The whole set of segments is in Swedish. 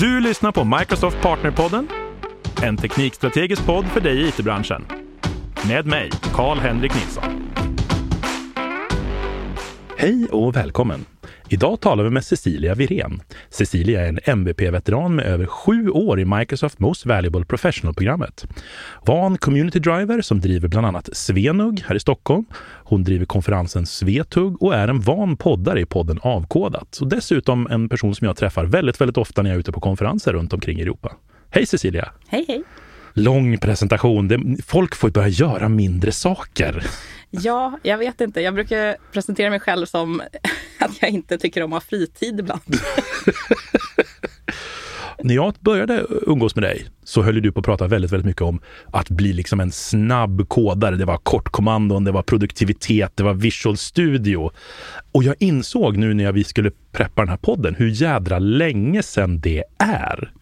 Du lyssnar på Microsoft Partnerpodden, en teknikstrategisk podd för dig i it-branschen. Med mig, Karl-Henrik Nilsson. Hej och välkommen! Idag talar vi med Cecilia Virén. Cecilia är en MVP-veteran med över sju år i Microsoft Most Valuable Professional-programmet. Van community driver som driver bland annat Svenug här i Stockholm. Hon driver konferensen Svetug och är en van poddare i podden Avkodat. Och dessutom en person som jag träffar väldigt, väldigt ofta när jag är ute på konferenser runt omkring i Europa. Hej Cecilia! Hej hej! Lång presentation. Folk får börja göra mindre saker. Ja, jag vet inte. Jag brukar presentera mig själv som att jag inte tycker om att ha fritid ibland. När jag började umgås med dig så höll du på att prata väldigt, väldigt mycket om att bli liksom en snabb kodare. Det var kortkommandon, det var produktivitet, det var Visual Studio. Och jag insåg nu när vi skulle preppa den här podden hur jädra länge sedan det är.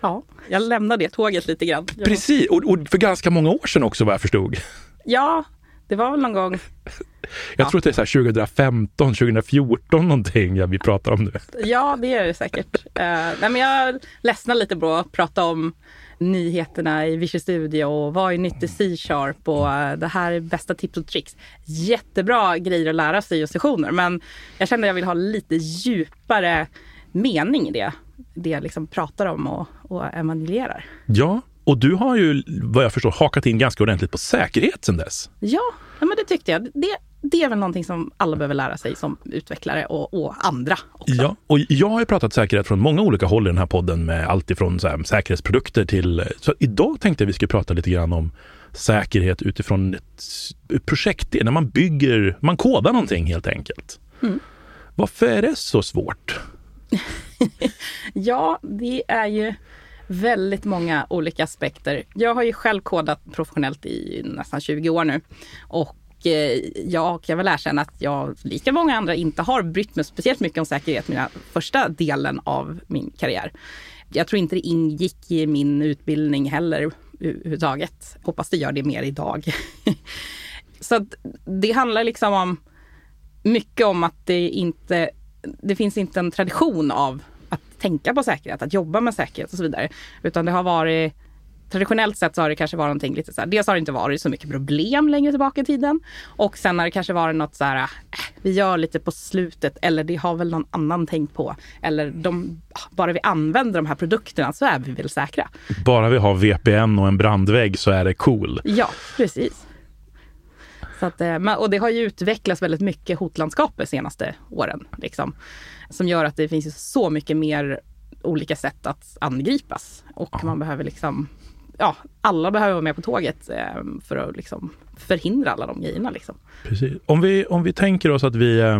Ja, jag lämnade det tåget lite grann. Precis, och, och för ganska många år sedan också vad jag förstod. Ja, det var väl någon gång. Jag ja. tror att det är så 2015, 2014 någonting ja, vi pratar om nu. Ja, det är det säkert. Uh, nej, men jag ledsnar lite på att prata om nyheterna i Visual Studio och vad är nytt i C-sharp och uh, det här är bästa tips och tricks. Jättebra grejer att lära sig i sessioner men jag känner att jag vill ha lite djupare mening i det. Det jag liksom pratar om och, och evangelierar. Ja, och du har ju vad jag förstår hakat in ganska ordentligt på säkerhet sedan dess. Ja, ja men det tyckte jag. Det, det är väl någonting som alla behöver lära sig som utvecklare och, och andra också. Ja, och jag har ju pratat säkerhet från många olika håll i den här podden med allt ifrån så här, säkerhetsprodukter till... Så idag tänkte jag vi skulle prata lite grann om säkerhet utifrån ett projekt, när man bygger, man kodar någonting helt enkelt. Mm. Varför är det så svårt? ja, det är ju väldigt många olika aspekter. Jag har ju själv kodat professionellt i nästan 20 år nu och eh, jag kan väl erkänna att jag, lika många andra, inte har brytt mig speciellt mycket om säkerhet mina första delen av min karriär. Jag tror inte det ingick i min utbildning heller eh, överhuvudtaget. Hoppas det gör det mer idag. Så det handlar liksom om mycket om att det inte, det finns inte en tradition av tänka på säkerhet, att jobba med säkerhet och så vidare. Utan det har varit Traditionellt sett så har det kanske varit någonting lite så här, dels har det inte varit så mycket problem längre tillbaka i tiden. Och sen har det kanske varit något så här, äh, vi gör lite på slutet eller det har väl någon annan tänkt på. Eller de, bara vi använder de här produkterna så är vi väl säkra. Bara vi har VPN och en brandvägg så är det cool. Ja, precis. Så att, eh, och det har ju utvecklats väldigt mycket hotlandskapet senaste åren. Liksom som gör att det finns så mycket mer olika sätt att angripas. Och ja. man behöver liksom, ja, alla behöver vara med på tåget eh, för att liksom förhindra alla de grejerna. Liksom. Precis. Om vi, om vi tänker oss att vi, eh,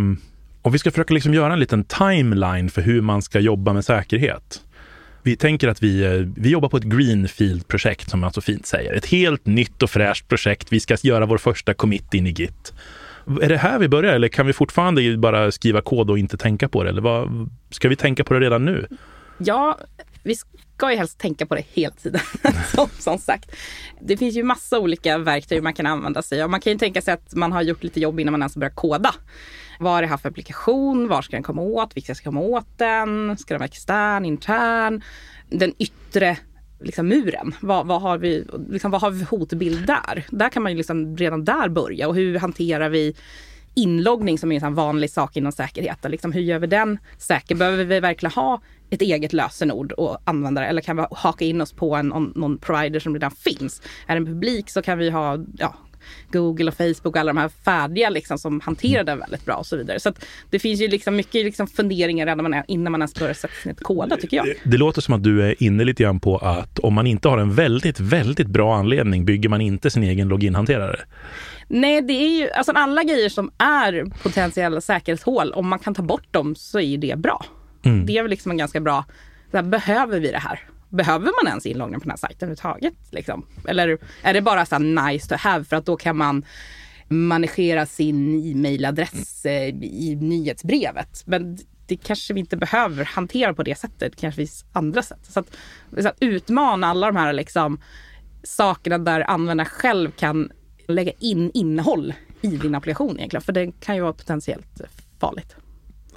om vi ska försöka liksom göra en liten timeline för hur man ska jobba med säkerhet. Vi tänker att vi, eh, vi jobbar på ett greenfield-projekt som man så fint säger. Ett helt nytt och fräscht projekt. Vi ska göra vår första commit in i Git. Är det här vi börjar eller kan vi fortfarande bara skriva kod och inte tänka på det? Eller vad, ska vi tänka på det redan nu? Ja, vi ska ju helst tänka på det hela tiden. som, som sagt. Det finns ju massa olika verktyg man kan använda sig av. Man kan ju tänka sig att man har gjort lite jobb innan man ens börjar koda. Vad är det här för applikation? Var ska den komma åt? Vilka ska komma åt den? Ska den vara extern, intern? Den yttre liksom muren. Vad, vad, har vi, liksom, vad har vi för hotbild där? Där kan man ju liksom redan där börja. Och hur hanterar vi inloggning som är en vanlig sak inom säkerheten. Liksom, hur gör vi den säker? Behöver vi verkligen ha ett eget lösenord och använda det? Eller kan vi haka in oss på en, någon provider som redan finns? Är det en publik så kan vi ha ja, Google och Facebook och alla de här färdiga liksom, som hanterar det väldigt bra och så vidare. Så det finns ju liksom mycket liksom funderingar redan man är, innan man ens börjar sätta sig ner och koda tycker jag. Det låter som att du är inne lite grann på att om man inte har en väldigt, väldigt bra anledning bygger man inte sin egen loginhanterare. Nej, det är ju alltså alla grejer som är potentiella säkerhetshål, om man kan ta bort dem så är det bra. Mm. Det är väl liksom en ganska bra, här, behöver vi det här? Behöver man ens inloggning på den här sajten överhuvudtaget? Liksom? Eller är det bara så nice to have för att då kan man managera sin e-mailadress eh, i nyhetsbrevet. Men det kanske vi inte behöver hantera på det sättet. Det kanske finns andra sätt. Så att, så att utmana alla de här liksom, sakerna där användaren själv kan lägga in innehåll i din applikation egentligen. För det kan ju vara potentiellt farligt.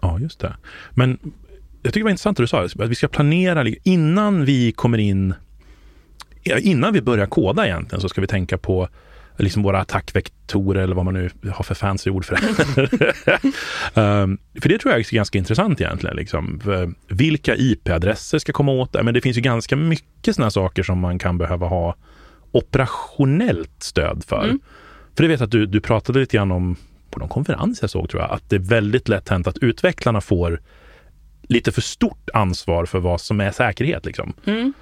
Ja, just det. Men jag tycker det var intressant det du sa, att vi ska planera innan vi kommer in, innan vi börjar koda egentligen så ska vi tänka på liksom våra attackvektorer eller vad man nu har för fancy ord för det. um, för det tror jag är ganska intressant egentligen. Liksom. Vilka IP-adresser ska komma åt? Men det finns ju ganska mycket sådana saker som man kan behöva ha operationellt stöd för. Mm. För det vet att du, du pratade lite grann om på någon konferens jag såg tror jag, att det är väldigt lätt hänt att utvecklarna får lite för stort ansvar för vad som är säkerhet. Liksom. Mm.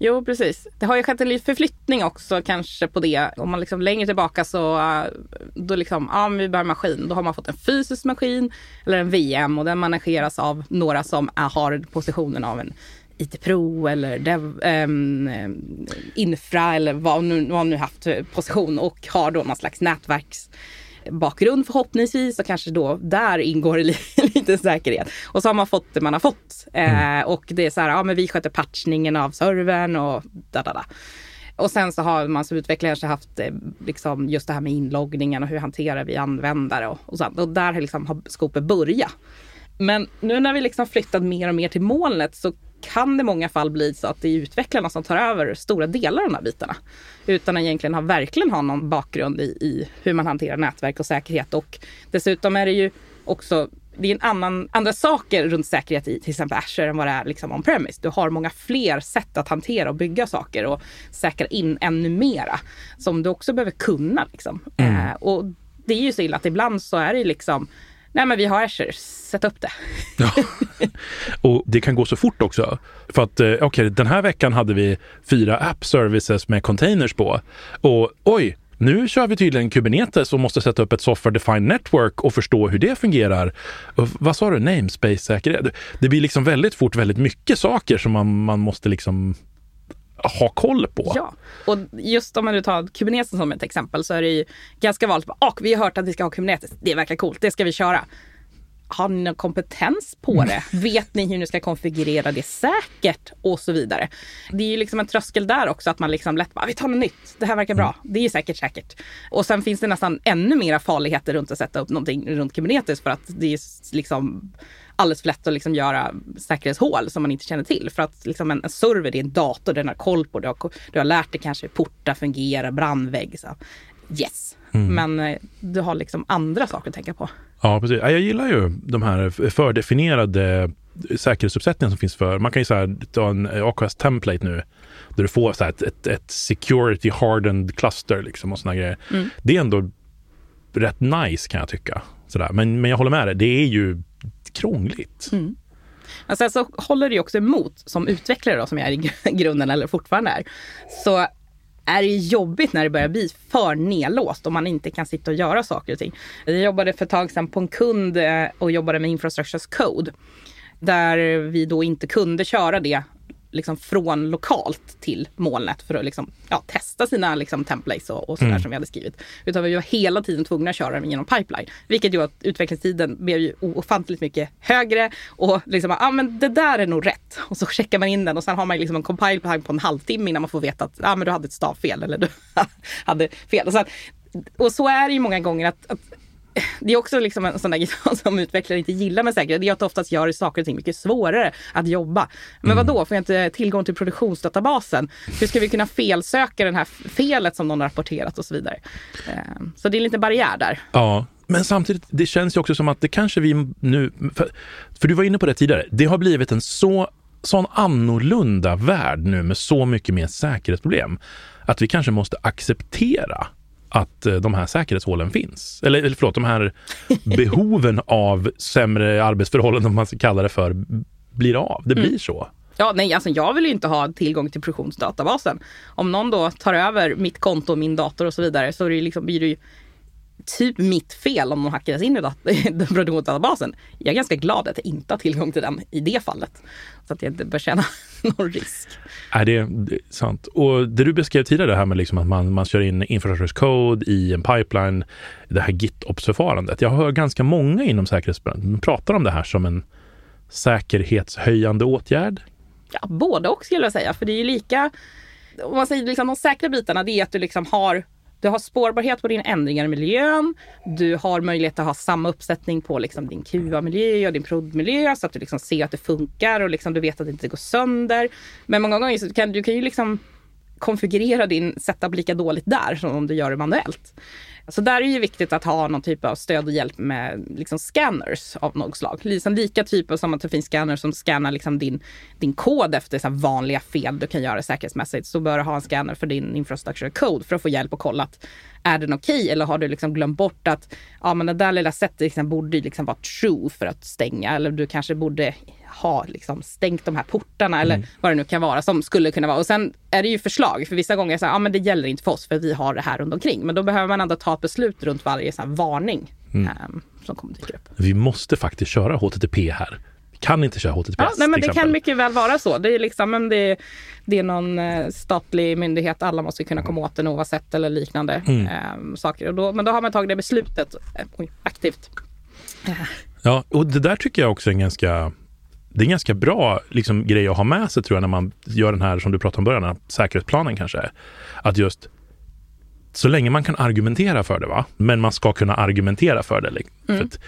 Jo, precis. Det har ju skett en förflyttning också kanske på det. Om man liksom längre tillbaka så eh, då liksom, ja, men vi behöver maskin. Då har man fått en fysisk maskin eller en VM och den manageras av några som har positionen av en IT-pro eller dev, ähm, infra eller vad nu, vad nu haft position och har då någon slags nätverks bakgrund förhoppningsvis och kanske då där ingår lite säkerhet. Och så har man fått det man har fått. Mm. Eh, och det är så här, ja men vi sköter patchningen av servern och da da da. Och sen så har man som utvecklare kanske haft eh, liksom just det här med inloggningen och hur hanterar vi användare och, och sånt. Och där liksom har skopet börjat. Men nu när vi liksom flyttat mer och mer till molnet så kan det i många fall bli så att det är utvecklarna som tar över stora delar av de här bitarna. Utan att egentligen ha, verkligen ha någon bakgrund i, i hur man hanterar nätverk och säkerhet. Och dessutom är det ju också det är en annan, andra saker runt säkerhet i till exempel Azure än vad det är liksom on-premise. Du har många fler sätt att hantera och bygga saker och säkra in ännu mera som du också behöver kunna. Liksom. Mm. Eh, och det är ju så illa att ibland så är det liksom Nej men vi har Azure, sätt upp det. ja. Och det kan gå så fort också. För att eh, okej, okay, den här veckan hade vi fyra app services med containers på. Och oj, nu kör vi tydligen Kubernetes och måste sätta upp ett software defined network och förstå hur det fungerar. Och vad sa du? Namespace-säkerhet? Det blir liksom väldigt fort väldigt mycket saker som man, man måste liksom ha koll på. Ja, och just om man nu tar Kubernetes som ett exempel så är det ju ganska vanligt. Och vi har hört att vi ska ha Kubernetes. Det verkar coolt, det ska vi köra. Har ni någon kompetens på mm. det? Vet ni hur ni ska konfigurera det säkert? Och så vidare. Det är ju liksom en tröskel där också att man liksom lätt bara, vi tar något nytt. Det här verkar bra. Mm. Det är säkert säkert. Och sen finns det nästan ännu mera farligheter runt att sätta upp någonting runt Kubernetes för att det är liksom alldeles för lätt att liksom göra säkerhetshål som man inte känner till. För att liksom en, en server är en dator, den har koll på, du har, du har lärt dig kanske hur portar fungerar, brandvägg. Så. Yes, mm. men eh, du har liksom andra saker att tänka på. Ja, precis. Jag gillar ju de här fördefinierade säkerhetsuppsättningar som finns för, man kan ju så här, ta en AKS template nu, där du får så ett, ett, ett, security hardened cluster liksom och såna grejer. Mm. Det är ändå rätt nice kan jag tycka. Sådär. Men, men jag håller med dig, det är ju krångligt. Mm. Men sen så håller det också emot som utvecklare då, som jag är i grunden eller fortfarande är. Så är det jobbigt när det börjar bli för nedlåst och man inte kan sitta och göra saker och ting. Jag jobbade för ett tag sedan på en kund eh, och jobbade med infrastructures code. Där vi då inte kunde köra det liksom från lokalt till molnet för att liksom, ja, testa sina liksom, templates och, och sådär mm. som vi hade skrivit. Utan vi var hela tiden tvungna att köra dem genom pipeline. Vilket gjorde att utvecklingstiden blev ju ofantligt mycket högre. Och liksom, ja ah, men det där är nog rätt. Och så checkar man in den och sen har man liksom en compile time på en halvtimme innan man får veta att ah, men du hade ett stavfel eller du hade fel. Och, sen, och så är det ju många gånger att, att det är också liksom en sån där grej som utvecklare inte gillar med säkerhet. Det är att det oftast gör saker och ting mycket svårare att jobba. Men mm. vad då? får jag inte tillgång till produktionsdatabasen? Hur ska vi kunna felsöka det här felet som någon har rapporterat och så vidare? Ehm, så det är en liten barriär där. Ja, men samtidigt, det känns ju också som att det kanske vi nu, för, för du var inne på det tidigare, det har blivit en så sån annorlunda värld nu med så mycket mer säkerhetsproblem att vi kanske måste acceptera att eh, de här säkerhetshålen finns. Eller, eller förlåt, de här behoven av sämre arbetsförhållanden, om man ska kalla det för, blir av. Det blir mm. så. Ja, nej, alltså jag vill ju inte ha tillgång till produktionsdatabasen. Om någon då tar över mitt konto, min dator och så vidare så är det liksom, blir det ju typ mitt fel om de hackas in i produktionsdatabasen. Jag är ganska glad att jag inte har tillgång till den i det fallet. Så att jag inte bör känna någon risk. Är det, är sant. Och det du beskrev tidigare, det här med liksom att man, man kör in infrastructure code i en pipeline, det här GitOps-förfarandet. Jag hör ganska många inom säkerhetsbranschen prata om det här som en säkerhetshöjande åtgärd. Ja, både och skulle jag säga, för det är ju lika om man säger liksom de säkra bitarna, det är att du liksom har du har spårbarhet på dina ändringar i miljön. Du har möjlighet att ha samma uppsättning på liksom din QA-miljö och din prodmiljö så att du liksom ser att det funkar och liksom du vet att det inte går sönder. Men många gånger så kan du kan ju liksom konfigurera din setup lika dåligt där som om du gör det manuellt. Så där är det ju viktigt att ha någon typ av stöd och hjälp med liksom scanners av något slag. Liksom lika typ som att det finns scanners som scannar liksom din, din kod efter så vanliga fel du kan göra säkerhetsmässigt. Så bör du ha en scanner för din infrastructure code för att få hjälp och kolla att är den okej okay, eller har du liksom glömt bort att ja, men det där lilla sättet liksom borde liksom vara true för att stänga eller du kanske borde ha liksom stängt de här portarna eller mm. vad det nu kan vara som skulle kunna vara. Och sen är det ju förslag, för vissa gånger så här, ja men det gäller inte för oss för vi har det här runt omkring. Men då behöver man ändå ta ett beslut runt varje så varning mm. um, som kommer dyka upp. Vi måste faktiskt köra HTTP här. Kan inte köra HTTPS ja, nej, men Det kan mycket väl vara så. Det är, liksom, det, det är någon eh, statlig myndighet, alla måste kunna komma åt den oavsett eller liknande mm. um, saker. Och då, men då har man tagit det beslutet eh, aktivt. Ja, och det där tycker jag också är en ganska det är en ganska bra liksom, grej att ha med sig tror jag när man gör den här som du pratade om början, säkerhetsplanen kanske. Att just så länge man kan argumentera för det, va? men man ska kunna argumentera för det. Liksom. Mm. För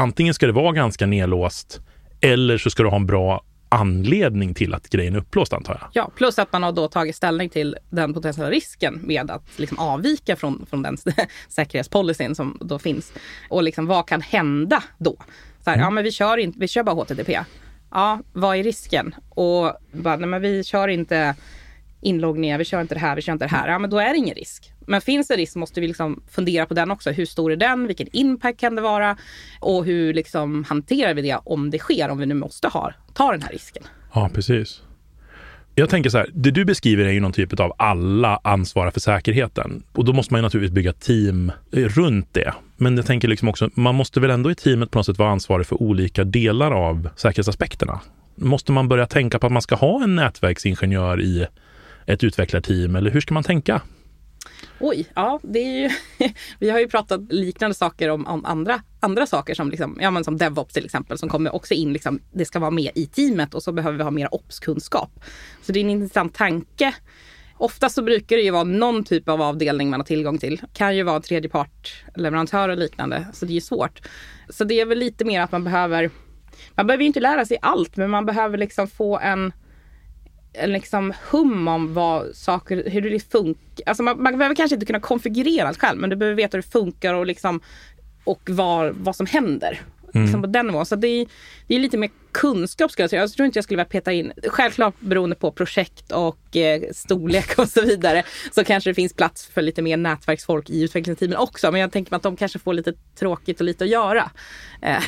antingen ska det vara ganska nedlåst eller så ska du ha en bra anledning till att grejen är upplåst antar jag. Ja, plus att man har då tagit ställning till den potentiella risken med att liksom avvika från, från den säkerhetspolicyn som då finns. Och liksom vad kan hända då? Så här, mm. Ja, men vi kör, inte, vi kör bara HTTP ja, vad är risken? Och bara, nej men vi kör inte inloggningar, vi kör inte det här, vi kör inte det här. Ja, men då är det ingen risk. Men finns det risk måste vi liksom fundera på den också. Hur stor är den? Vilken impact kan det vara? Och hur liksom hanterar vi det om det sker, om vi nu måste ha, ta den här risken? Ja, precis. Jag tänker så här, det du beskriver är ju någon typ av alla ansvarar för säkerheten. Och då måste man ju naturligtvis bygga team eh, runt det. Men jag tänker liksom också, man måste väl ändå i teamet på något sätt vara ansvarig för olika delar av säkerhetsaspekterna. Måste man börja tänka på att man ska ha en nätverksingenjör i ett utvecklarteam eller hur ska man tänka? Oj, ja, det är ju, vi har ju pratat liknande saker om, om, andra, andra saker som, liksom, ja, men som DevOps till exempel som kommer också in, liksom, det ska vara med i teamet och så behöver vi ha mer ops-kunskap. Så det är en intressant tanke. Ofta så brukar det ju vara någon typ av avdelning man har tillgång till. Det kan ju vara tredjepartleverantör och liknande, så det är ju svårt. Så det är väl lite mer att man behöver, man behöver ju inte lära sig allt, men man behöver liksom få en en liksom hum om vad saker, hur det funkar. Alltså man, man behöver kanske inte kunna konfigurera allt själv, men du behöver veta hur det funkar och, liksom, och var, vad som händer. Mm. Liksom på den nivån. Så det är, det är lite mer kunskap skulle jag säga. Jag tror inte jag skulle vilja peta in, självklart beroende på projekt och eh, storlek och så vidare, så kanske det finns plats för lite mer nätverksfolk i utvecklingsteamen också. Men jag tänker mig att de kanske får lite tråkigt och lite att göra. Eh.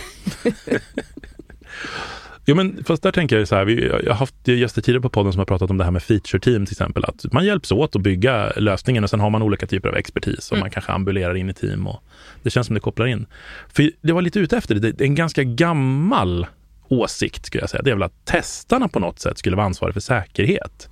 Jo, men fast där tänker jag så här, vi, jag har haft gäster tidigare på podden som har pratat om det här med feature team till exempel, att man hjälps åt att bygga lösningen och sen har man olika typer av expertis och mm. man kanske ambulerar in i team och det känns som det kopplar in. För det var lite ute efter det, det är en ganska gammal åsikt skulle jag säga, det är väl att testarna på något sätt skulle vara ansvariga för säkerhet.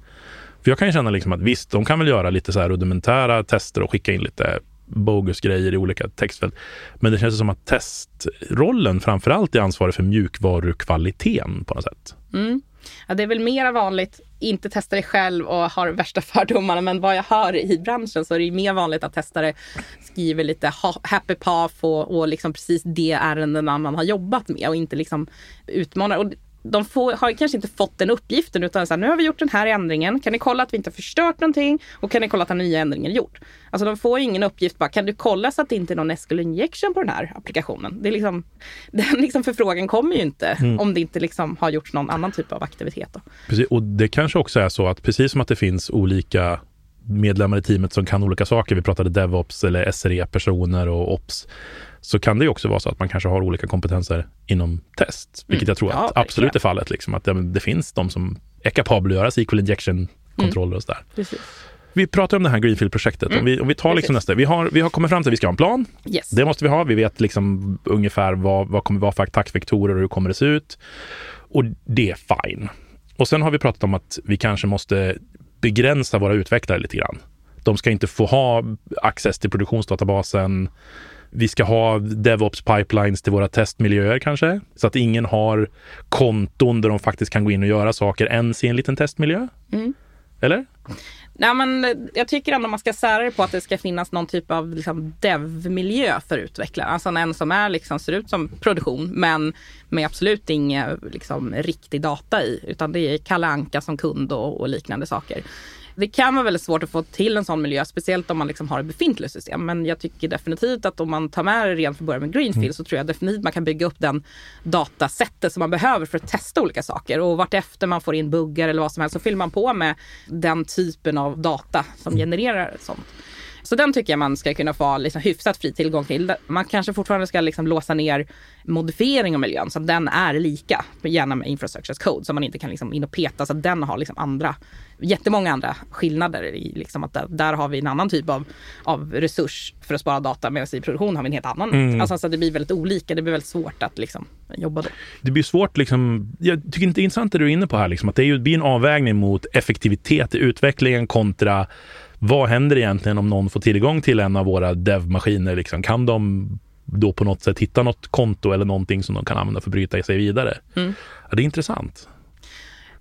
För jag kan ju känna liksom att visst, de kan väl göra lite så här rudimentära tester och skicka in lite bogus-grejer i olika textfält. Men det känns som att testrollen framförallt är ansvarig för mjukvarukvaliteten på något sätt. Mm. Ja, det är väl mera vanligt, inte testa dig själv och har värsta fördomarna, men vad jag hör i branschen så är det mer vanligt att testare skriver lite happy path och, och liksom precis det ärendena man har jobbat med och inte liksom utmanar. Och de får, har kanske inte fått den uppgiften utan så här, nu har vi gjort den här ändringen. Kan ni kolla att vi inte har förstört någonting? Och kan ni kolla att den nya ändringen är gjord? Alltså de får ingen uppgift bara, kan du kolla så att det inte är någon SQL injection på den här applikationen? Det är liksom, den liksom förfrågan kommer ju inte mm. om det inte liksom har gjorts någon annan typ av aktivitet. Då. Precis, och det kanske också är så att precis som att det finns olika medlemmar i teamet som kan olika saker. Vi pratade DevOps eller SRE-personer och Ops så kan det ju också vara så att man kanske har olika kompetenser inom test, vilket mm. jag tror att ja, absolut är fallet. Liksom, att det, det, finns de som är kapabla att göra SQL injection-kontroller mm. och sådär. Precis. Vi pratar om det här Greenfield-projektet. Mm. Om, vi, om vi tar liksom nästa. Vi har, vi har kommit fram till att vi ska ha en plan. Yes. Det måste vi ha. Vi vet liksom ungefär vad, vad kommer vara för attackvektorer och hur kommer det se ut. Och det är fine. Och sen har vi pratat om att vi kanske måste begränsa våra utvecklare lite grann. De ska inte få ha access till produktionsdatabasen vi ska ha DevOps pipelines till våra testmiljöer kanske, så att ingen har konton där de faktiskt kan gå in och göra saker ens i en liten testmiljö. Mm. Eller? Nej, men eh, jag tycker ändå man ska sära det på att det ska finnas någon typ av liksom, dev-miljö för utvecklare. Alltså en som är, liksom, ser ut som produktion men med absolut ingen liksom, riktig data i. Utan det är Kalle Anka som kund och, och liknande saker det kan vara väldigt svårt att få till en sån miljö, speciellt om man liksom har ett befintligt system. Men jag tycker definitivt att om man tar med det rent från början med Greenfield mm. så tror jag definitivt man kan bygga upp den datasättet som man behöver för att testa olika saker. Och vartefter man får in buggar eller vad som helst så fyller man på med den typen av data som mm. genererar sånt. Så den tycker jag man ska kunna få liksom hyfsat fri tillgång till. Man kanske fortfarande ska liksom låsa ner modifiering av miljön så att den är lika, gärna med infrastructures code, så man inte kan liksom in och peta så att den har liksom andra, jättemånga andra skillnader i liksom att där, där har vi en annan typ av, av resurs för att spara data medan i produktion har vi en helt annan. Mm. Alltså, så det blir väldigt olika, det blir väldigt svårt att liksom jobba då. Det blir svårt liksom, jag tycker inte det är intressant det du är inne på här, liksom, att det blir en avvägning mot effektivitet i utvecklingen kontra vad händer egentligen om någon får tillgång till en av våra dev-maskiner? Liksom? Kan de då på något sätt hitta något konto eller någonting som de kan använda för att bryta sig vidare? Mm. Ja, det är intressant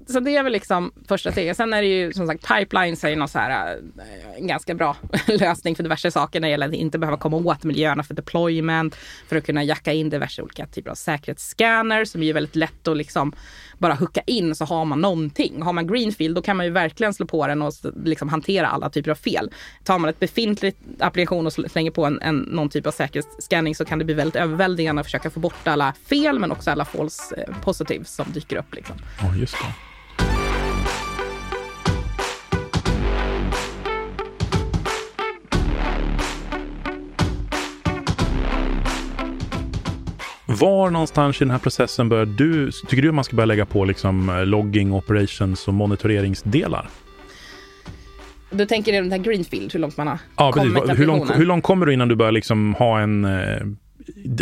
så det är väl liksom första steget. Sen är det ju som sagt pipelines är ju någon så här, eh, en ganska bra lösning för diverse saker när det gäller att inte behöva komma åt miljöerna för deployment, för att kunna jacka in diverse olika typer av säkerhetsscanner som är väldigt lätt att liksom bara hooka in så har man någonting. Har man greenfield då kan man ju verkligen slå på den och liksom hantera alla typer av fel. Tar man ett befintligt applikation och slänger på en, en, någon typ av säkerhetsscanning så kan det bli väldigt överväldigande att försöka få bort alla fel men också alla false eh, positives som dyker upp. Liksom. Ja, just det. Var någonstans i den här processen bör du, tycker du att man ska börja lägga på liksom eh, logging, operations och monitoreringsdelar? Du tänker i den här Greenfield, hur långt man har ja, kommit precis. Hur långt, hur långt kommer du innan du börjar liksom ha en, eh,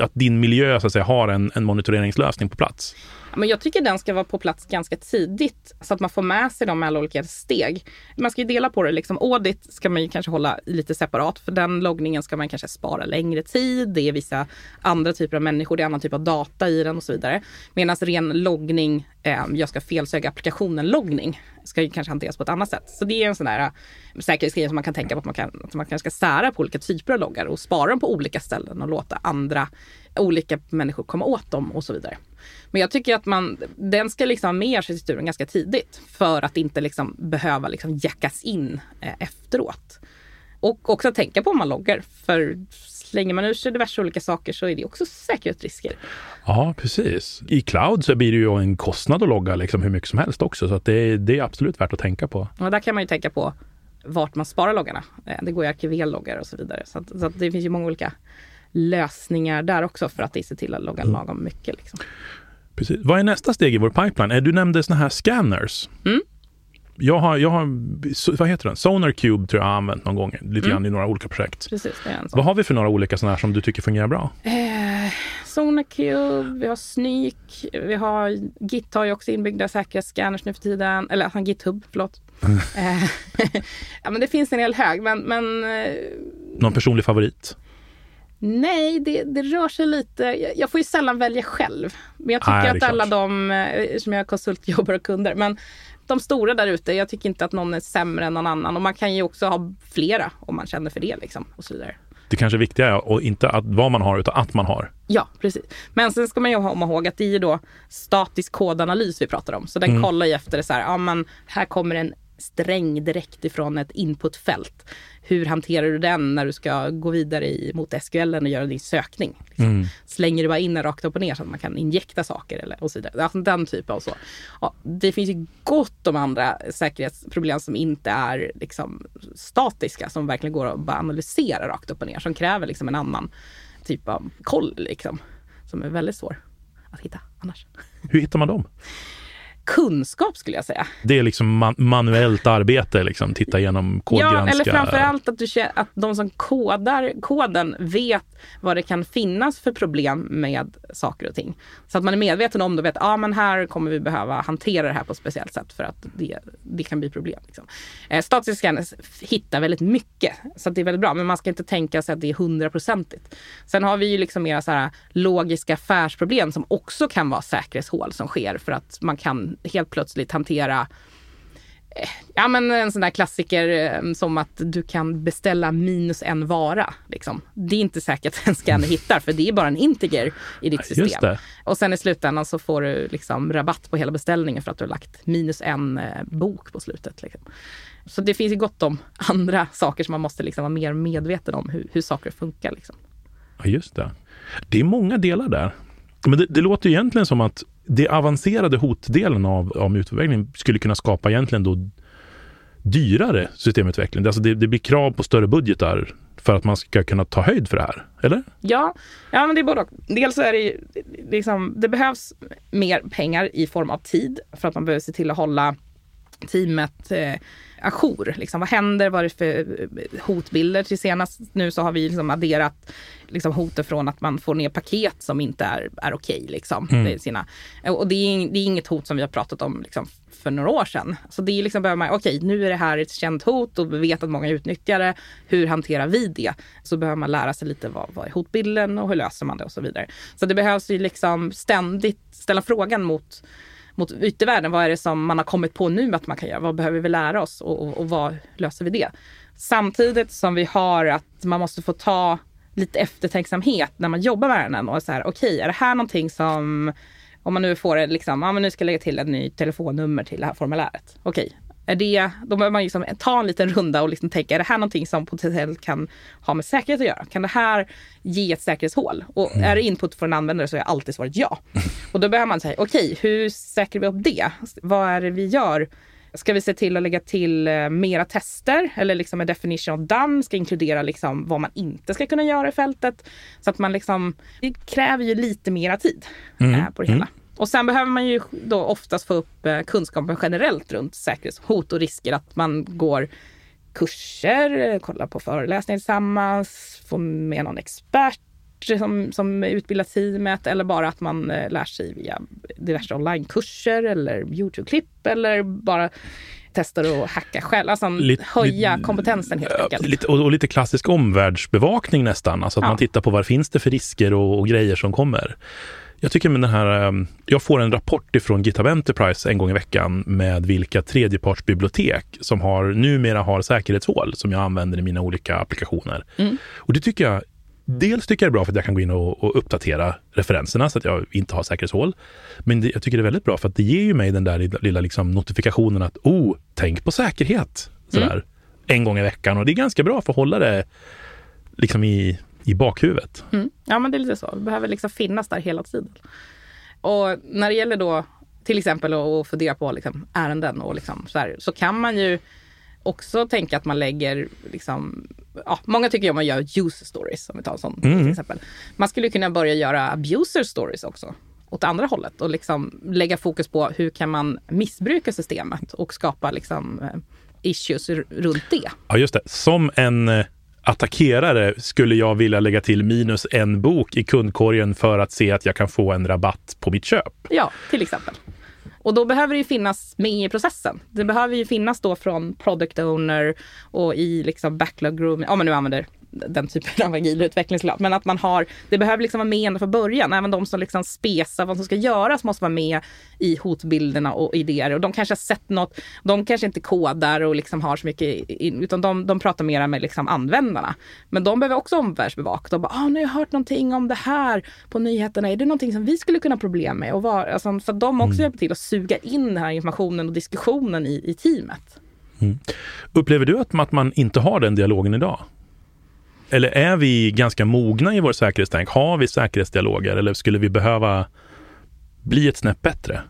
att din miljö så att säga har en, en monitoreringslösning på plats? Men jag tycker den ska vara på plats ganska tidigt så att man får med sig dem med alla olika steg. Man ska ju dela på det. Liksom. Audit ska man ju kanske hålla lite separat för den loggningen ska man kanske spara längre tid. Det är vissa andra typer av människor, det är annan typ av data i den och så vidare. Medan ren loggning, eh, jag ska felsöka applikationen loggning, ska ju kanske hanteras på ett annat sätt. Så det är en sån där eh, säkerhetsgrej som man kan tänka på att man, kan, att man kanske ska sära på olika typer av loggar och spara dem på olika ställen och låta andra olika människor komma åt dem och så vidare. Men jag tycker att man, den ska liksom ha med sig strukturen ganska tidigt för att inte liksom behöva liksom jackas in eh, efteråt. Och också tänka på om man loggar. För slänger man ur sig diverse olika saker så är det också säkerhetsrisker. Ja, precis. I cloud så blir det ju en kostnad att logga liksom hur mycket som helst också. Så att det, det är absolut värt att tänka på. Och där kan man ju tänka på vart man sparar loggarna. Eh, det går ju arkivera-loggar och så vidare. Så, att, så att det finns ju många olika lösningar där också för att se till att logga mm. lagom mycket. Liksom. Precis. Vad är nästa steg i vår pipeline? Du nämnde såna här scanners. Mm. Jag har, jag har, vad heter den? Sonar Cube tror jag har använt någon gång, lite mm. grann i några olika projekt. Precis. Vad har vi för några olika sådana här som du tycker fungerar bra? Eh, Sonar Cube, vi har Snyk, vi har Git har ju också inbyggda säkerhetsscanners nu för tiden, eller alltså GitHub, förlåt. Eh, ja men det finns en hel hög, men... men eh, någon personlig favorit? Nej, det, det rör sig lite. Jag får ju sällan välja själv. Men jag tycker Nej, att alla de, eh, som jag konsultjobbar och kunder, men de stora där ute, jag tycker inte att någon är sämre än någon annan. Och man kan ju också ha flera om man känner för det. Liksom, och så vidare. Det kanske är viktiga och inte att vad man har, utan att man har. Ja, precis. Men sen ska man ju komma ihåg att det är då statisk kodanalys vi pratar om. Så den mm. kollar ju efter det så här, ja men här kommer en sträng direkt ifrån ett inputfält hur hanterar du den när du ska gå vidare i, mot SQL och göra din sökning? Liksom. Mm. Slänger du bara in den rakt upp och ner så att man kan injekta saker eller och så vidare. Alltså den typen av så. Ja, det finns ju gott om andra säkerhetsproblem som inte är liksom, statiska, som verkligen går att bara analysera rakt upp och ner, som kräver liksom en annan typ av koll, liksom, som är väldigt svår att hitta annars. Hur hittar man dem? Kunskap skulle jag säga. Det är liksom man manuellt arbete, liksom, titta igenom kodgranska. Ja, eller framförallt att, du, att de som kodar koden vet vad det kan finnas för problem med saker och ting. Så att man är medveten om det och vet, ja ah, men här kommer vi behöva hantera det här på ett speciellt sätt för att det, det kan bli problem. Liksom. Eh, statiska scanners hittar väldigt mycket, så det är väldigt bra. Men man ska inte tänka sig att det är hundraprocentigt. Sen har vi ju liksom mera så här logiska affärsproblem som också kan vara säkerhetshål som sker för att man kan helt plötsligt hantera Ja, men en sån där klassiker eh, som att du kan beställa minus en vara. Liksom. Det är inte säkert att en scanner hittar, för det är bara en integer i ditt system. Och sen i slutändan så får du liksom rabatt på hela beställningen för att du har lagt minus en eh, bok på slutet. Liksom. Så det finns ju gott om andra saker som man måste liksom vara mer medveten om hur, hur saker funkar. Liksom. Ja, just det. Det är många delar där. Men det, det låter egentligen som att det avancerade hotdelen av, av utveckling skulle kunna skapa egentligen då dyrare systemutveckling. Alltså det, det blir krav på större budgetar för att man ska kunna ta höjd för det här, eller? Ja, ja men det är både och. Dels är det liksom, det behövs mer pengar i form av tid för att man behöver se till att hålla teamet eh, ajour. Liksom, vad händer? Vad är det för eh, hotbilder? Till senast nu så har vi liksom adderat liksom, hotet från att man får ner paket som inte är, är okej. Okay, liksom, mm. sina, och det är, det är inget hot som vi har pratat om liksom, för några år sedan. Så det är liksom, behöver man, okej okay, nu är det här ett känt hot och vi vet att många utnyttjar det. Hur hanterar vi det? Så behöver man lära sig lite vad, vad är hotbilden och hur löser man det och så vidare. Så det behövs ju liksom ständigt ställa frågan mot mot yttervärlden. Vad är det som man har kommit på nu att man kan göra? Vad behöver vi lära oss och, och, och vad löser vi det? Samtidigt som vi har att man måste få ta lite eftertänksamhet när man jobbar med den och så här, okej, okay, är det här någonting som om man nu får det liksom, ja men nu ska jag lägga till ett nytt telefonnummer till det här formuläret. Okej, är det, då behöver man liksom ta en liten runda och liksom tänka, är det här någonting som potentiellt kan ha med säkerhet att göra? Kan det här ge ett säkerhetshål? Och mm. är det input från en användare så är alltid svaret ja. Och då behöver man säga, okej, okay, hur säkrar vi upp det? Vad är det vi gör? Ska vi se till att lägga till eh, mera tester eller liksom en definition of done ska inkludera liksom vad man inte ska kunna göra i fältet. Så att man liksom, det kräver ju lite mera tid mm. Eh, på det hela. Mm. Och sen behöver man ju då oftast få upp eh, kunskapen generellt runt säkerhetshot och risker. Att man går kurser, kollar på föreläsningar tillsammans, får med någon expert som, som utbildar teamet eller bara att man eh, lär sig via diverse onlinekurser eller Youtube-klipp eller bara testar att hacka själv. Alltså lite, höja kompetensen helt enkelt. Lite, och, och, lite klassisk omvärldsbevakning nästan. Alltså att ja. man tittar på vad finns det för risker och, och grejer som kommer. Jag tycker med den här, ehm, jag får en rapport ifrån GitHub Enterprise en gång i veckan med vilka tredjepartsbibliotek som har, numera har säkerhetshål som jag använder i mina olika applikationer. Mm. Och det tycker jag, dels tycker jag det är bra för att jag kan gå in och, och uppdatera referenserna så att jag inte har säkerhetshål. Men det, jag tycker det är väldigt bra för att det ger ju mig den där lilla, lilla liksom notifikationen att, oh, tänk på säkerhet. Sådär. Mm. En gång i veckan och det är ganska bra för att hålla det liksom i i bakhuvudet. Mm. Ja, men det är lite så. Det behöver liksom finnas där hela tiden. Och när det gäller då till exempel att fundera på liksom ärenden och liksom så, här, så kan man ju också tänka att man lägger, liksom, ja, många tycker om att göra user stories, om vi tar en sån mm. till exempel. Man skulle kunna börja göra abuser stories också åt andra hållet och liksom lägga fokus på hur kan man missbruka systemet och skapa liksom, eh, issues runt det. Ja, just det. Som en eh, attackerare skulle jag vilja lägga till minus en bok i kundkorgen för att se att jag kan få en rabatt på mitt köp. Ja, till exempel. Och då behöver det ju finnas med i processen. Det behöver ju finnas då från product owner och i liksom backlog room, om man nu använder den typen av agil utvecklingslag. Men att man har, det behöver liksom vara med ända från början. Även de som liksom spesar vad som ska göras måste vara med i hotbilderna och idéer. Och de kanske har sett något, de kanske inte kodar och liksom har så mycket, utan de, de pratar mera med liksom användarna. Men de behöver också omvärldsbevaka. De bara, ah, nu har jag hört någonting om det här på nyheterna. Är det någonting som vi skulle kunna ha problem med? Och var, alltså, så att de också mm. hjälper till att suga in den här informationen och diskussionen i, i teamet. Mm. Upplever du att man inte har den dialogen idag? Eller är vi ganska mogna i vår säkerhetstänk? Har vi säkerhetsdialoger eller skulle vi behöva bli ett snäpp bättre?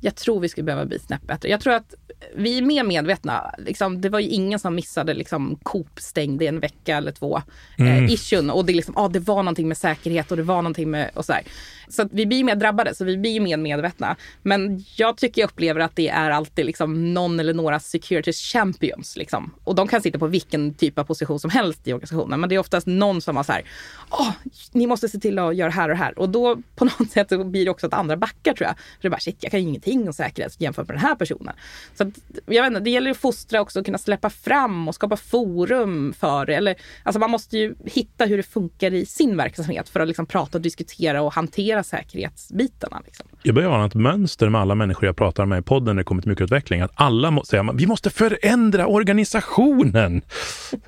Jag tror vi skulle behöva bli snäpp bättre. Jag tror att vi är mer medvetna. Liksom, det var ju ingen som missade liksom, Coop stängde en vecka eller två eh, mm. issuen. Och det, liksom, ah, det var någonting med säkerhet och det var någonting med och så här. Så vi blir mer drabbade, så vi blir mer medvetna. Men jag tycker jag upplever att det är alltid liksom någon eller några security champions. Liksom. Och de kan sitta på vilken typ av position som helst i organisationen. Men det är oftast någon som har så här, Åh, ni måste se till att göra här och här. Och då på något sätt blir det också att andra backar tror jag. För det är bara, shit, jag kan ju ingenting om säkerhet jämfört med den här personen. Så jag vet inte, det gäller att fostra också, att kunna släppa fram och skapa forum för det. Eller, alltså man måste ju hitta hur det funkar i sin verksamhet för att liksom prata och diskutera och hantera säkerhetsbitarna. Liksom. Jag börjar ana ett mönster med alla människor jag pratar med i podden när det kommer till mikroutveckling. Att alla måste säga vi måste förändra organisationen.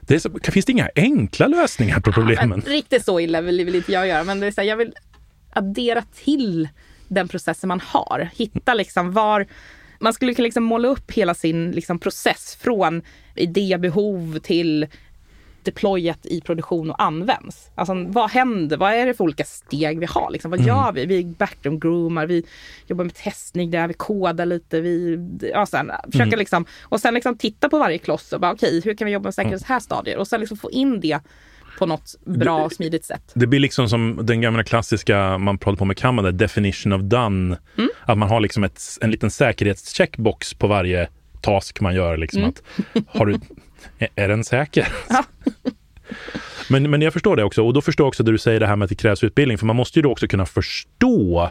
Det så, finns det inga enkla lösningar på problemen? Ja, riktigt så illa vill, vill inte jag göra, men det är så här, jag vill addera till den processen man har. Hitta liksom var man skulle kunna liksom måla upp hela sin liksom process från idébehov till deployat i produktion och används. Alltså vad händer? Vad är det för olika steg vi har? Liksom, vad mm. gör vi? Vi backroom groomar, vi jobbar med testning där, vi kodar lite, vi ja, sen, försöker mm. liksom, och sen liksom titta på varje kloss och bara okej, okay, hur kan vi jobba med säkerhets här stadier? Och sen liksom få in det på något bra och smidigt sätt. Det blir liksom som den gamla klassiska man pratar på med Kanada, definition of done. Mm. Att man har liksom ett, en liten säkerhetscheckbox på varje task man gör. Liksom mm. att, har du, är den säker? Ja. men, men jag förstår det också och då förstår jag också det du säger det här med att det krävs utbildning för man måste ju då också kunna förstå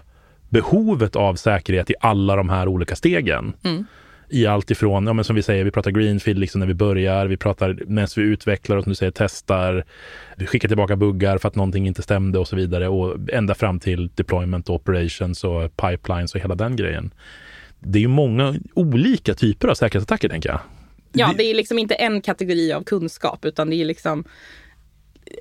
behovet av säkerhet i alla de här olika stegen. Mm i allt ifrån, ja, men som vi säger, vi pratar greenfield liksom när vi börjar, vi pratar medan vi utvecklar och som du säger testar, vi skickar tillbaka buggar för att någonting inte stämde och så vidare och ända fram till deployment och operations och pipelines och hela den grejen. Det är ju många olika typer av säkerhetsattacker tänker jag. Ja, det är liksom inte en kategori av kunskap utan det är liksom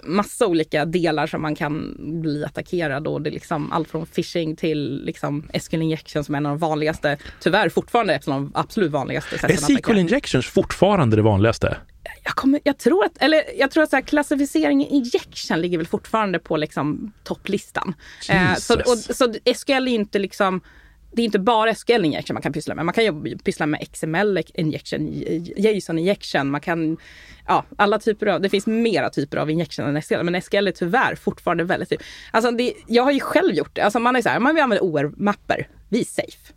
massa olika delar som man kan bli attackerad och det är liksom allt från phishing till liksom SQL injection som är en av de vanligaste, tyvärr fortfarande ett av de absolut vanligaste sätten Är SQL injections fortfarande det vanligaste? Jag, kommer, jag tror att, eller jag tror att så här, klassificering injection ligger väl fortfarande på liksom topplistan. Eh, så, och, så SQL är inte liksom det är inte bara SQL injection man kan pyssla med. Man kan jobba, pyssla med XML injection, JSON injection, man kan, ja, alla typer av, det finns mera typer av injection än SQL, men SQL är tyvärr fortfarande väldigt, typ. alltså det, jag har ju själv gjort det, alltså man är så här, man vill använda OR-mapper, vi är safe.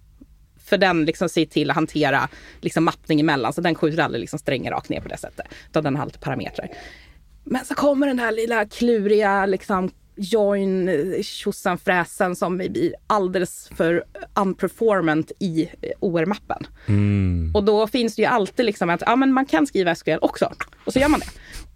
För den liksom ser till att hantera liksom mappning emellan, så den skjuter aldrig liksom strängar rakt ner på det sättet, utan den har alltid parametrar. Men så kommer den här lilla kluriga liksom join tjosan fräsen som blir alldeles för unperformant i OR-mappen. Mm. Och då finns det ju alltid liksom att ja, men man kan skriva SQL också. Och så gör man det.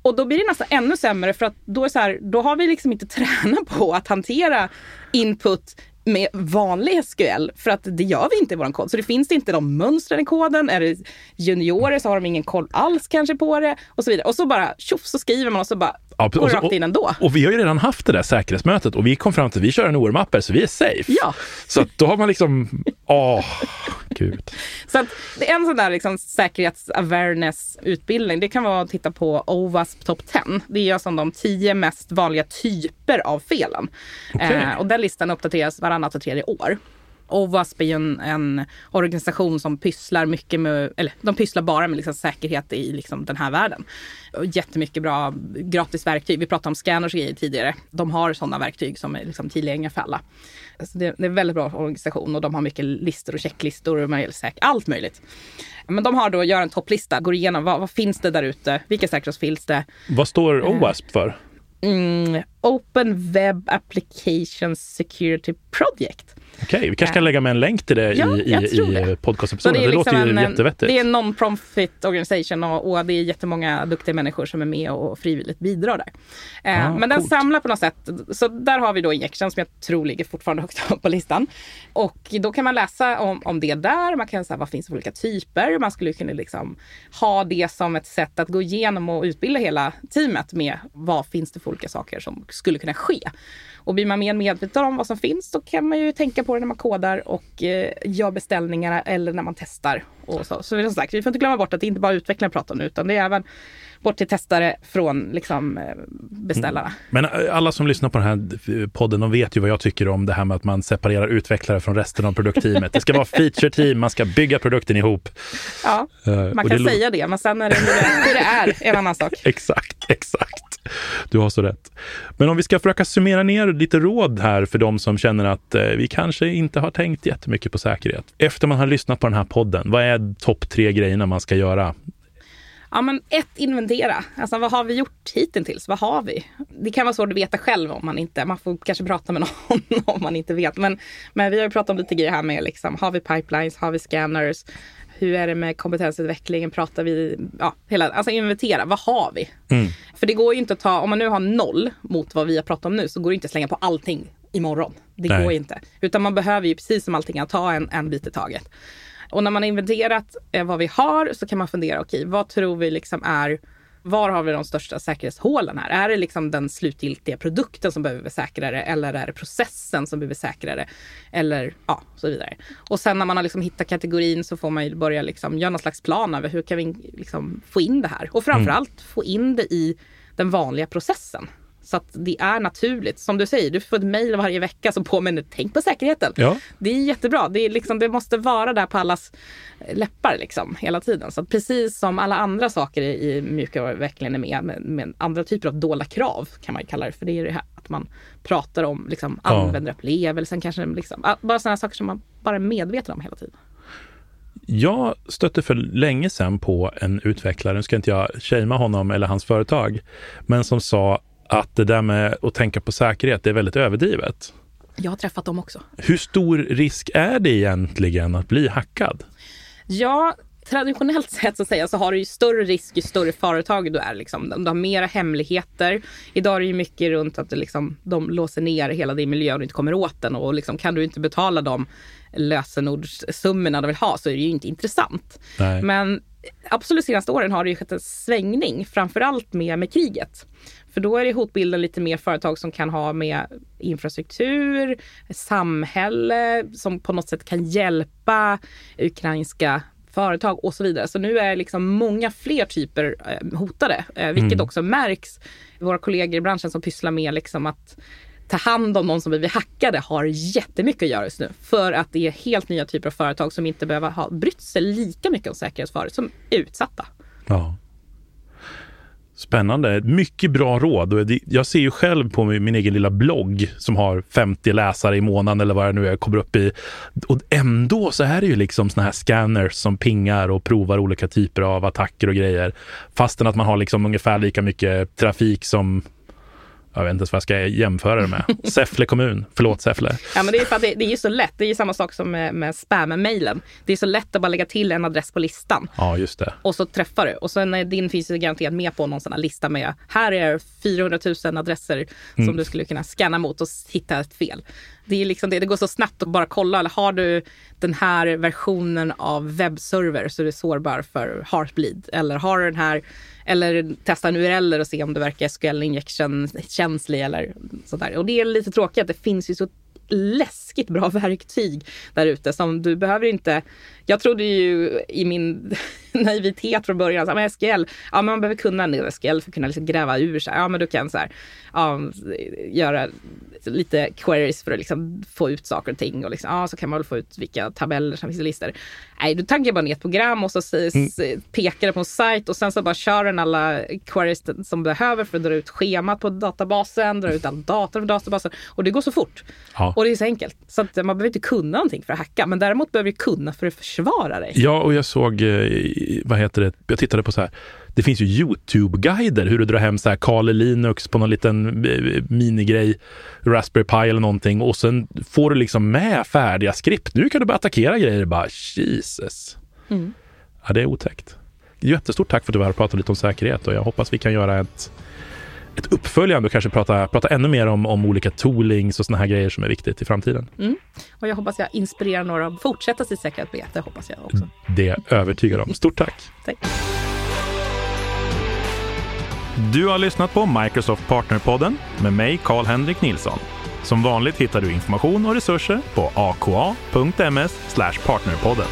Och då blir det nästan ännu sämre för att då, är så här, då har vi liksom inte tränat på att hantera input med vanlig SQL för att det gör vi inte i vår kod. Så det finns inte de mönstren i koden. Är det juniorer så har de ingen koll alls kanske på det och så vidare. Och så bara tjoff så skriver man och så bara Ja, och, rakt in ändå. Och, och vi har ju redan haft det där säkerhetsmötet och vi kom fram till att vi kör en OR-mapper så vi är safe. Ja. Så då har man liksom, åh, gud. Så att det är en sån där liksom säkerhets-awareness-utbildning. Det kan vara att titta på OWASP Top 10. Det är alltså de tio mest vanliga typer av felen. Okay. Eh, och den listan uppdateras varannat och tredje år. OWASP är ju en, en, organisation som pysslar mycket med, eller de pysslar bara med liksom säkerhet i liksom den här världen. Jättemycket bra gratis verktyg. Vi pratade om scanners och grejer tidigare. De har sådana verktyg som är liksom tillgängliga för alla. Så det, det, är en väldigt bra organisation och de har mycket listor och checklistor och allt möjligt. Men de har då, gör en topplista, går igenom vad, vad finns det där ute, vilka säkerhet finns det? Vad står OWASP för? Mm, Open Web Application Security Project. Okej, okay, vi kanske kan lägga med en länk till det ja, i, i, i podcastepisoden. Det, det liksom låter ju en, jättevettigt. Det är en non-profit organisation och, och, det är jättemånga duktiga människor som är med och frivilligt bidrar där. Eh, ah, men den samlar på något sätt, så där har vi då Injection som jag tror ligger fortfarande högst upp på listan. Och då kan man läsa om, om det där, man kan säga vad finns det för olika typer. Man skulle kunna liksom ha det som ett sätt att gå igenom och utbilda hela teamet med vad finns det för olika saker som skulle kunna ske. Och blir man mer medveten om vad som finns så kan man ju tänka på det när man kodar och eh, gör beställningarna eller när man testar. Och så. så som sagt, vi får inte glömma bort att det inte bara är utvecklare pratar om utan det är även bort till testare från liksom, eh, beställarna. Men eh, alla som lyssnar på den här podden, de vet ju vad jag tycker om det här med att man separerar utvecklare från resten av produktteamet. Det ska vara feature-team, man ska bygga produkten ihop. Ja, eh, man kan det säga det, men sen är det hur det är en annan sak. exakt, exakt. Du har så rätt. Men om vi ska försöka summera ner lite råd här för de som känner att eh, vi kanske inte har tänkt jättemycket på säkerhet. Efter man har lyssnat på den här podden, vad är topp tre grejerna man ska göra Ja men ett, inventera. Alltså vad har vi gjort hittills? Vad har vi? Det kan vara svårt att veta själv om man inte, man får kanske prata med någon om man inte vet. Men, men vi har ju pratat om lite grejer här med liksom, har vi pipelines, har vi scanners? hur är det med kompetensutvecklingen? Pratar vi, ja, hela, alltså inventera, vad har vi? Mm. För det går ju inte att ta, om man nu har noll mot vad vi har pratat om nu, så går det inte att slänga på allting imorgon. Det Nej. går inte. Utan man behöver ju precis som allting att ta en, en bit i taget. Och när man har inventerat eh, vad vi har så kan man fundera, okej, okay, vad tror vi liksom är var har vi de största säkerhetshålen här? Är det liksom den slutgiltiga produkten som behöver bli säkrare eller är det processen som behöver säkrare? Eller ja, så vidare. Och sen när man har liksom hittat kategorin så får man ju börja liksom göra någon slags plan över hur kan vi liksom få in det här? Och framförallt mm. få in det i den vanliga processen. Så att det är naturligt. Som du säger, du får ett mejl varje vecka som påminner, tänk på säkerheten. Ja. Det är jättebra. Det, är liksom, det måste vara där på allas läppar liksom, hela tiden. Så precis som alla andra saker i, i mjukvaruutvecklingen är med, med, med, andra typer av dolda krav kan man kalla det. För det är det här att man pratar om liksom, ja. användarupplevelsen, kanske liksom, bara sådana saker som man bara är medveten om hela tiden. Jag stötte för länge sedan på en utvecklare, nu ska inte jag shamea honom eller hans företag, men som sa att det där med att tänka på säkerhet det är väldigt överdrivet. Jag har träffat dem också. Hur stor risk är det egentligen att bli hackad? Ja, traditionellt sett så, säga, så har du ju större risk ju större företag du är. Liksom. Du har mera hemligheter. Idag är det ju mycket runt att liksom, de låser ner hela din miljö och du inte kommer åt den. Och liksom, kan du inte betala de lösenordssummorna de vill ha så är det ju inte intressant. Nej. Men absolut senaste åren har det ju skett en svängning, framförallt med, med kriget. För då är det hotbilden lite mer företag som kan ha med infrastruktur, samhälle som på något sätt kan hjälpa ukrainska företag och så vidare. Så nu är liksom många fler typer eh, hotade, eh, vilket mm. också märks. Våra kollegor i branschen som pysslar med liksom att ta hand om någon som blivit hackade har jättemycket att göra just nu. För att det är helt nya typer av företag som inte behöver ha brytt sig lika mycket om säkerhetsfaror som är utsatta. Ja. Spännande. Mycket bra råd. Jag ser ju själv på min egen lilla blogg som har 50 läsare i månaden eller vad det nu är, jag kommer upp i. Och ändå så är det ju liksom såna här scanners som pingar och provar olika typer av attacker och grejer. Fastän att man har liksom ungefär lika mycket trafik som jag vet inte ens vad jag ska jämföra det med. Säffle kommun. Förlåt Säffle. Ja, men det är för att det, det är så lätt. Det är ju samma sak som med, med spam-mailen. Det är så lätt att bara lägga till en adress på listan. Ja, just det. Och så träffar du. Och sen är din finns ju garanterat med på någon sån här lista med här är 400 000 adresser som mm. du skulle kunna scanna mot och hitta ett fel. Det, är liksom det, det går så snabbt att bara kolla. Eller har du den här versionen av webbserver så är du sårbar för heartbleed. Eller har du den här eller testa en URL och se om det verkar SQL injection känslig eller sådär. Och det är lite tråkigt. Det finns ju så läskigt bra verktyg där ute som du behöver inte. Jag trodde ju i min naivitet från början, så, men SQL, ja men man behöver kunna en SQL för att kunna liksom gräva ur sig. Ja men du kan så här, ja, göra lite queries för att liksom få ut saker och ting och liksom, ja, så kan man väl få ut vilka tabeller som finns i listor. Nej, du tankar bara ner ett program och så mm. pekar det på en sajt och sen så bara kör den alla queries som behöver för att dra ut schemat på databasen, dra ut all data från databasen och det går så fort. Ja. Och det är så enkelt. Så att man behöver inte kunna någonting för att hacka, men däremot behöver du kunna för att försvara dig. Ja, och jag såg, eh, vad heter det, jag tittade på så här, det finns ju Youtube-guider hur du drar hem så här Kali Linux på någon liten eh, minigrej, Raspberry Pi eller någonting och sen får du liksom med färdiga skript. Nu kan du börja attackera grejer. Bara Jesus. Mm. Ja, det är otäckt. Jättestort tack för att du var här och pratade lite om säkerhet och jag hoppas vi kan göra ett ett uppföljande och kanske prata, prata ännu mer om, om olika toolings och såna här grejer som är viktigt i framtiden. Mm. Och jag hoppas jag inspirerar några att fortsätta sitt säkerhetsarbete, hoppas jag också. Det är jag övertygad om. Stort tack! tack. Du har lyssnat på Microsoft Partnerpodden med mig, Karl-Henrik Nilsson. Som vanligt hittar du information och resurser på aka.ms partnerpodden.